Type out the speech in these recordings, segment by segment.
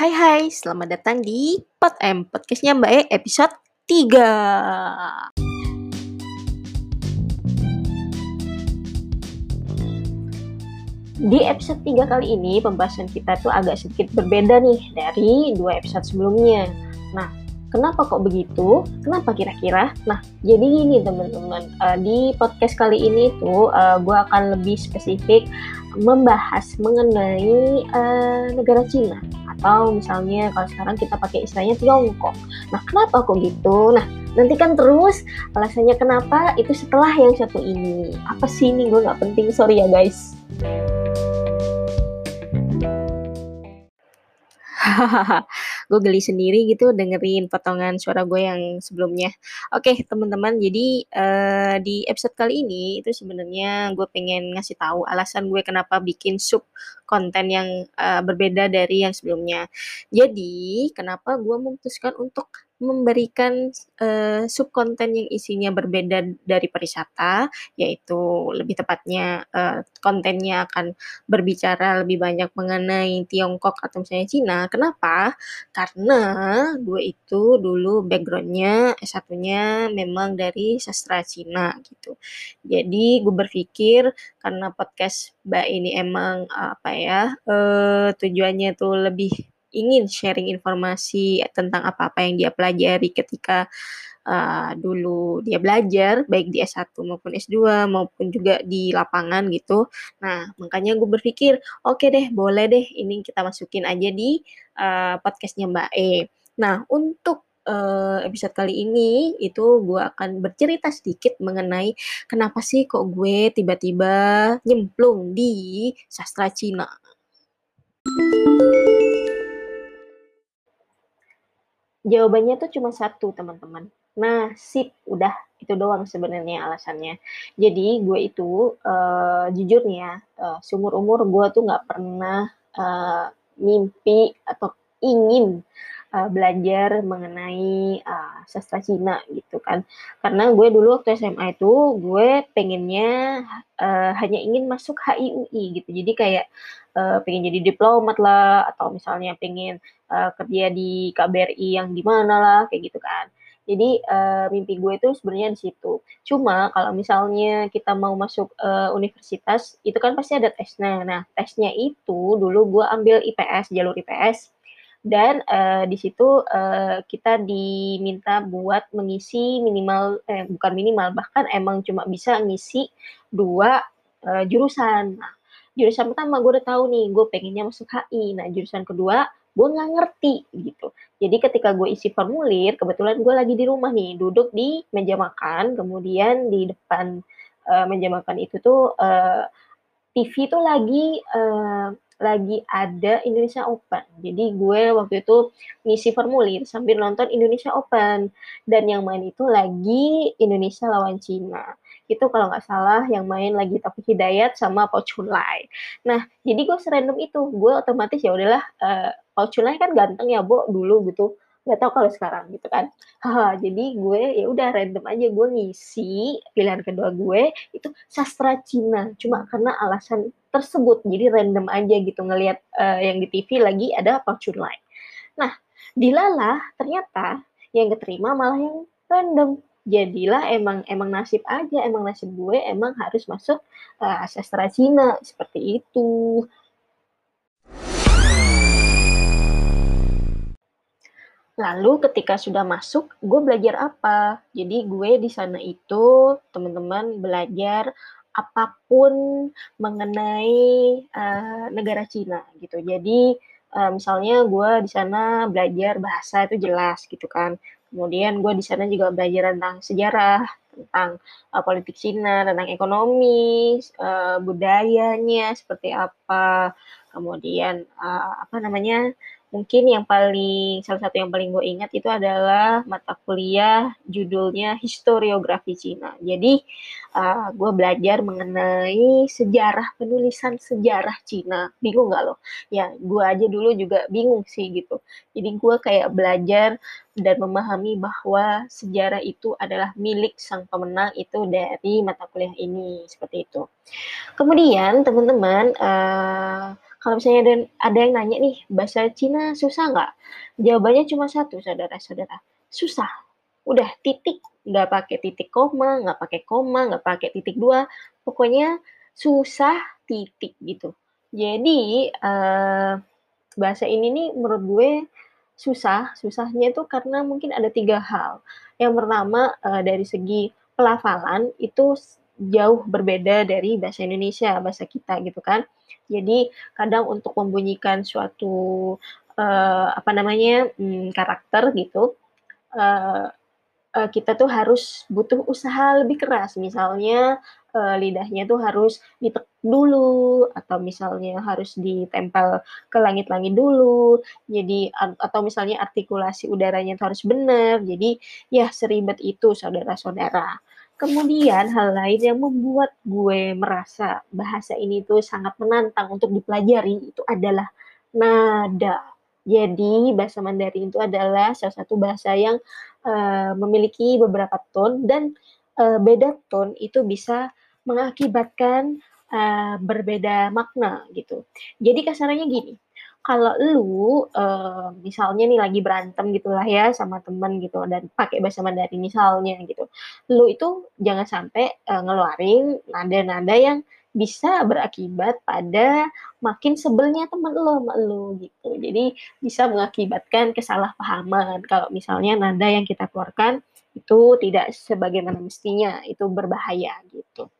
Hai hai, selamat datang di Pot M, podcastnya Mbak E episode 3. Di episode 3 kali ini, pembahasan kita tuh agak sedikit berbeda nih dari dua episode sebelumnya. Nah, kenapa kok begitu? Kenapa kira-kira? Nah, jadi gini teman-teman, uh, di podcast kali ini tuh uh, gue akan lebih spesifik membahas mengenai uh, negara Cina atau misalnya kalau sekarang kita pakai istilahnya Tiongkok. Nah, kenapa kok gitu? Nah, nantikan terus alasannya kenapa itu setelah yang satu ini. Apa sih ini gue nggak penting, sorry ya guys. gue geli sendiri gitu dengerin potongan suara gue yang sebelumnya. Oke, teman-teman, jadi uh, di episode kali ini itu sebenarnya gue pengen ngasih tahu alasan gue kenapa bikin sub konten yang uh, berbeda dari yang sebelumnya. Jadi, kenapa gue memutuskan untuk memberikan uh, konten yang isinya berbeda dari pariwisata, yaitu lebih tepatnya uh, kontennya akan berbicara lebih banyak mengenai Tiongkok atau misalnya Cina. Kenapa? Karena gue itu dulu backgroundnya S1-nya memang dari sastra Cina gitu. Jadi gue berpikir karena podcast Mbak ini emang apa ya uh, tujuannya tuh lebih ingin sharing informasi tentang apa-apa yang dia pelajari ketika uh, dulu dia belajar baik di S1 maupun S2 maupun juga di lapangan gitu. Nah, makanya gue berpikir, oke okay deh, boleh deh ini kita masukin aja di uh, podcastnya Mbak E. Nah, untuk uh, episode kali ini itu gue akan bercerita sedikit mengenai kenapa sih kok gue tiba-tiba nyemplung di sastra Cina. Jawabannya tuh cuma satu, teman-teman. Sip, udah itu doang sebenarnya alasannya. Jadi gue itu uh, jujur nih ya, uh, seumur umur gue tuh nggak pernah uh, mimpi atau ingin uh, belajar mengenai uh, sastra Cina gitu kan. Karena gue dulu waktu SMA itu gue pengennya uh, hanya ingin masuk HIUI gitu. Jadi kayak uh, pengen jadi diplomat lah atau misalnya pengen uh, kerja di KBRI yang di mana lah kayak gitu kan. Jadi uh, mimpi gue itu sebenarnya di situ. Cuma kalau misalnya kita mau masuk uh, universitas itu kan pasti ada tesnya. Nah tesnya itu dulu gue ambil IPS jalur IPS dan uh, di situ uh, kita diminta buat mengisi minimal eh bukan minimal bahkan emang cuma bisa ngisi dua uh, jurusan. Nah, jurusan pertama gue udah tahu nih gue pengennya masuk HI. Nah jurusan kedua gue nggak ngerti gitu. Jadi ketika gue isi formulir, kebetulan gue lagi di rumah nih, duduk di meja makan, kemudian di depan uh, meja makan itu tuh uh, TV tuh lagi uh, lagi ada Indonesia Open. Jadi gue waktu itu ngisi formulir sambil nonton Indonesia Open dan yang main itu lagi Indonesia lawan Cina itu kalau nggak salah yang main lagi Taufik Hidayat sama Pau Chunlai. Nah, jadi gue serandom itu, gue otomatis ya udahlah uh, Pau Chunlai kan ganteng ya, Bo, dulu gitu. Nggak tahu kalau sekarang gitu kan. Haha, jadi gue ya udah random aja gue ngisi pilihan kedua gue itu sastra Cina. Cuma karena alasan tersebut, jadi random aja gitu ngelihat uh, yang di TV lagi ada Pau Chunlai. Nah, dilalah ternyata yang keterima malah yang random jadilah emang emang nasib aja, emang nasib gue emang harus masuk uh, sastra Cina seperti itu. Lalu ketika sudah masuk, gue belajar apa? Jadi gue di sana itu teman-teman belajar apa pun mengenai uh, negara Cina gitu. Jadi uh, misalnya gue di sana belajar bahasa itu jelas gitu kan. Kemudian gue di sana juga belajar tentang sejarah, tentang uh, politik Cina, tentang ekonomi, uh, budayanya seperti apa, kemudian uh, apa namanya Mungkin yang paling salah satu yang paling gue ingat itu adalah mata kuliah judulnya Historiografi Cina. Jadi uh, gue belajar mengenai sejarah penulisan sejarah Cina. Bingung nggak lo? Ya gue aja dulu juga bingung sih gitu. Jadi gue kayak belajar dan memahami bahwa sejarah itu adalah milik sang pemenang itu dari mata kuliah ini seperti itu. Kemudian teman-teman uh, Kalau misalnya ada ada yang nanya nih, bahasa Cina susah nggak? Jawabannya cuma satu saudara-saudara, susah. Udah titik, nggak pakai titik koma, nggak pakai koma, nggak pakai titik dua, pokoknya susah titik gitu. Jadi, uh, bahasa ini nih menurut gue susah, susahnya itu karena mungkin ada tiga hal. Yang pertama, uh, dari segi pelafalan itu jauh berbeda dari bahasa Indonesia, bahasa kita gitu kan. Jadi kadang untuk membunyikan suatu uh, apa namanya um, karakter gitu, uh, uh, kita tuh harus butuh usaha lebih keras. Misalnya uh, lidahnya tuh harus ditek dulu atau misalnya harus ditempel ke langit-langit dulu. Jadi atau misalnya artikulasi udaranya itu harus benar. Jadi ya seribet itu saudara-saudara. Kemudian hal lain yang membuat gue merasa bahasa ini tuh sangat menantang untuk dipelajari itu adalah nada. Jadi bahasa Mandarin itu adalah salah satu bahasa yang uh, memiliki beberapa tone dan uh, beda tone itu bisa mengakibatkan uh, berbeda makna gitu. Jadi kasarannya gini, kalau lu uh, misalnya nih lagi berantem gitulah ya sama temen gitu dan pakai bahasa Mandarin misalnya gitu, lu itu jangan sampai uh, ngeluarin nada-nada yang bisa berakibat pada makin sebelnya temen lo sama lo gitu. Jadi bisa mengakibatkan kesalahpahaman kalau misalnya nada yang kita keluarkan itu tidak sebagaimana mestinya, itu berbahaya gitu.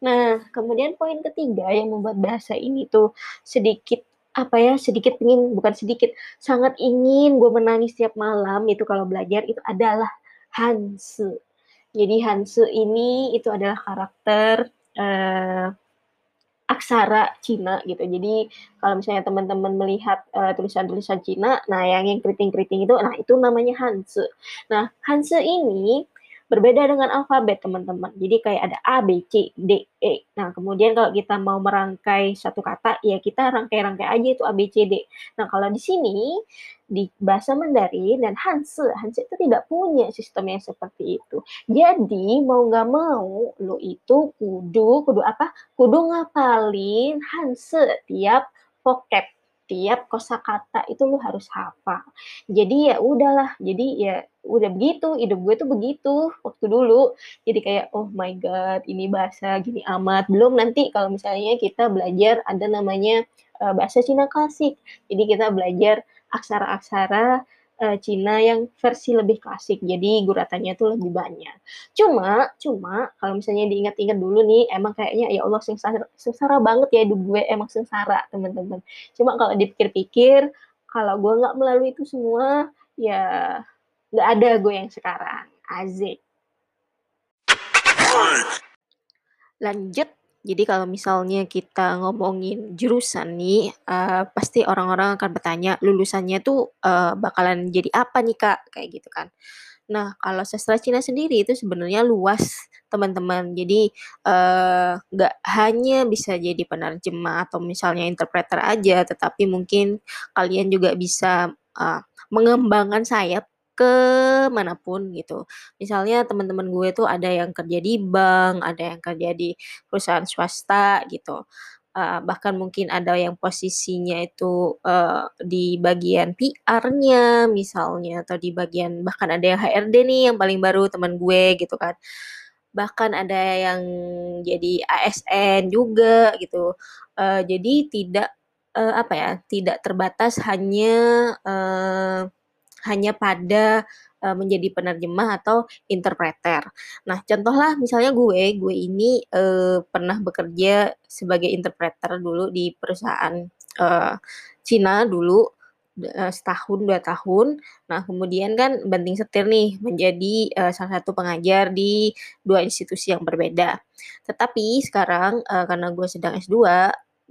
Nah, kemudian poin ketiga yang membuat bahasa ini tuh sedikit apa ya sedikit ingin bukan sedikit sangat ingin gue menangis setiap malam itu kalau belajar itu adalah Hanse. Jadi Hanse ini itu adalah karakter uh, aksara Cina gitu. Jadi kalau misalnya teman-teman melihat uh, tulisan-tulisan Cina, nah yang yang keriting-keriting itu, nah itu namanya Hanse. Nah Hanse ini Berbeda dengan alfabet, teman-teman. Jadi kayak ada A, B, C, D, E. Nah, kemudian kalau kita mau merangkai satu kata, ya kita rangkai-rangkai aja itu A, B, C, D. Nah, kalau di sini, di bahasa Mandarin dan Hanse, Hanse itu tidak punya sistem yang seperti itu. Jadi, mau nggak mau, lo itu kudu, kudu apa? Kudu ngapalin Hanse tiap vocab tiap kosakata itu lu harus hafal. Jadi ya udahlah, jadi ya udah begitu, hidup gue tuh begitu waktu dulu. Jadi kayak oh my god, ini bahasa gini amat. Belum nanti kalau misalnya kita belajar ada namanya uh, bahasa Cina klasik. Jadi kita belajar aksara-aksara uh, Cina yang versi lebih klasik. Jadi guratannya tuh lebih banyak. Cuma, cuma kalau misalnya diingat-ingat dulu nih, emang kayaknya ya Allah sengsara, sengsara banget ya hidup gue emang sengsara teman-teman. Cuma kalau dipikir-pikir, kalau gue nggak melalui itu semua, ya nggak ada gue yang sekarang. Azik. Lanjut jadi kalau misalnya kita ngomongin jurusan nih, uh, pasti orang-orang akan bertanya, "Lulusannya tuh, uh, bakalan jadi apa nih, Kak?" Kayak gitu kan. Nah, kalau sastra Cina sendiri itu sebenarnya luas, teman-teman. Jadi, uh, nggak hanya bisa jadi penerjemah atau misalnya interpreter aja, tetapi mungkin kalian juga bisa, uh, mengembangkan sayap ke mana pun gitu. Misalnya teman-teman gue tuh ada yang kerja di bank, ada yang kerja di perusahaan swasta gitu. Uh, bahkan mungkin ada yang posisinya itu uh, di bagian PR-nya misalnya atau di bagian bahkan ada yang HRD nih yang paling baru teman gue gitu kan. Bahkan ada yang jadi ASN juga gitu. Uh, jadi tidak uh, apa ya, tidak terbatas hanya uh, hanya pada uh, menjadi penerjemah atau interpreter. Nah, contohlah misalnya gue, gue ini uh, pernah bekerja sebagai interpreter dulu di perusahaan uh, Cina dulu setahun dua tahun. Nah, kemudian kan banting setir nih menjadi uh, salah satu pengajar di dua institusi yang berbeda. Tetapi sekarang uh, karena gue sedang S2,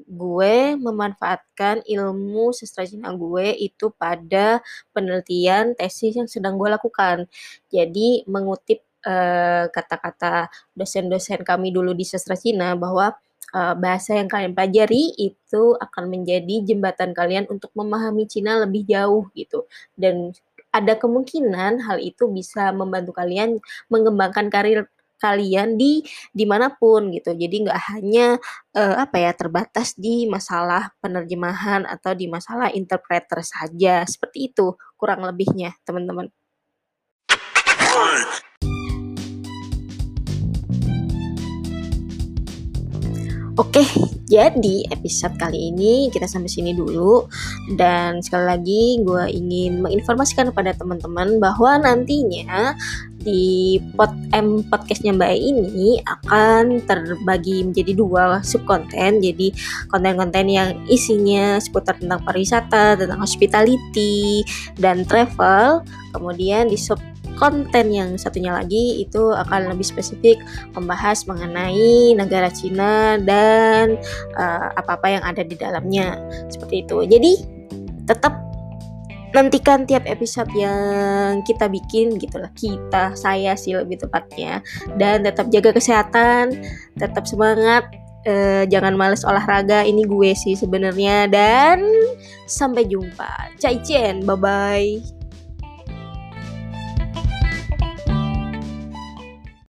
gue memanfaatkan ilmu sastra Cina gue itu pada penelitian tesis yang sedang gue lakukan. Jadi mengutip uh, kata-kata dosen-dosen kami dulu di sastra Cina bahwa uh, bahasa yang kalian pelajari itu akan menjadi jembatan kalian untuk memahami Cina lebih jauh gitu. Dan ada kemungkinan hal itu bisa membantu kalian mengembangkan karir kalian di di mana pun gitu. Jadi nggak hanya uh, apa ya terbatas di masalah penerjemahan atau di masalah interpreter saja. Seperti itu kurang lebihnya teman-teman. Oke, jadi episode kali ini kita sampai sini dulu dan sekali lagi gue ingin menginformasikan kepada teman-teman bahwa nantinya di pod M podcastnya Mbak ini akan terbagi menjadi dua subkonten. Jadi konten-konten yang isinya seputar tentang pariwisata, tentang hospitality dan travel. Kemudian di sub konten yang satunya lagi itu akan lebih spesifik membahas mengenai negara Cina dan uh, apa-apa yang ada di dalamnya. Seperti itu. Jadi tetap nantikan tiap episode yang kita bikin gitulah kita saya sih lebih tepatnya. Dan tetap jaga kesehatan tetap semangat uh, jangan males olahraga. Ini gue sih sebenarnya. Dan sampai jumpa. Cai bye bye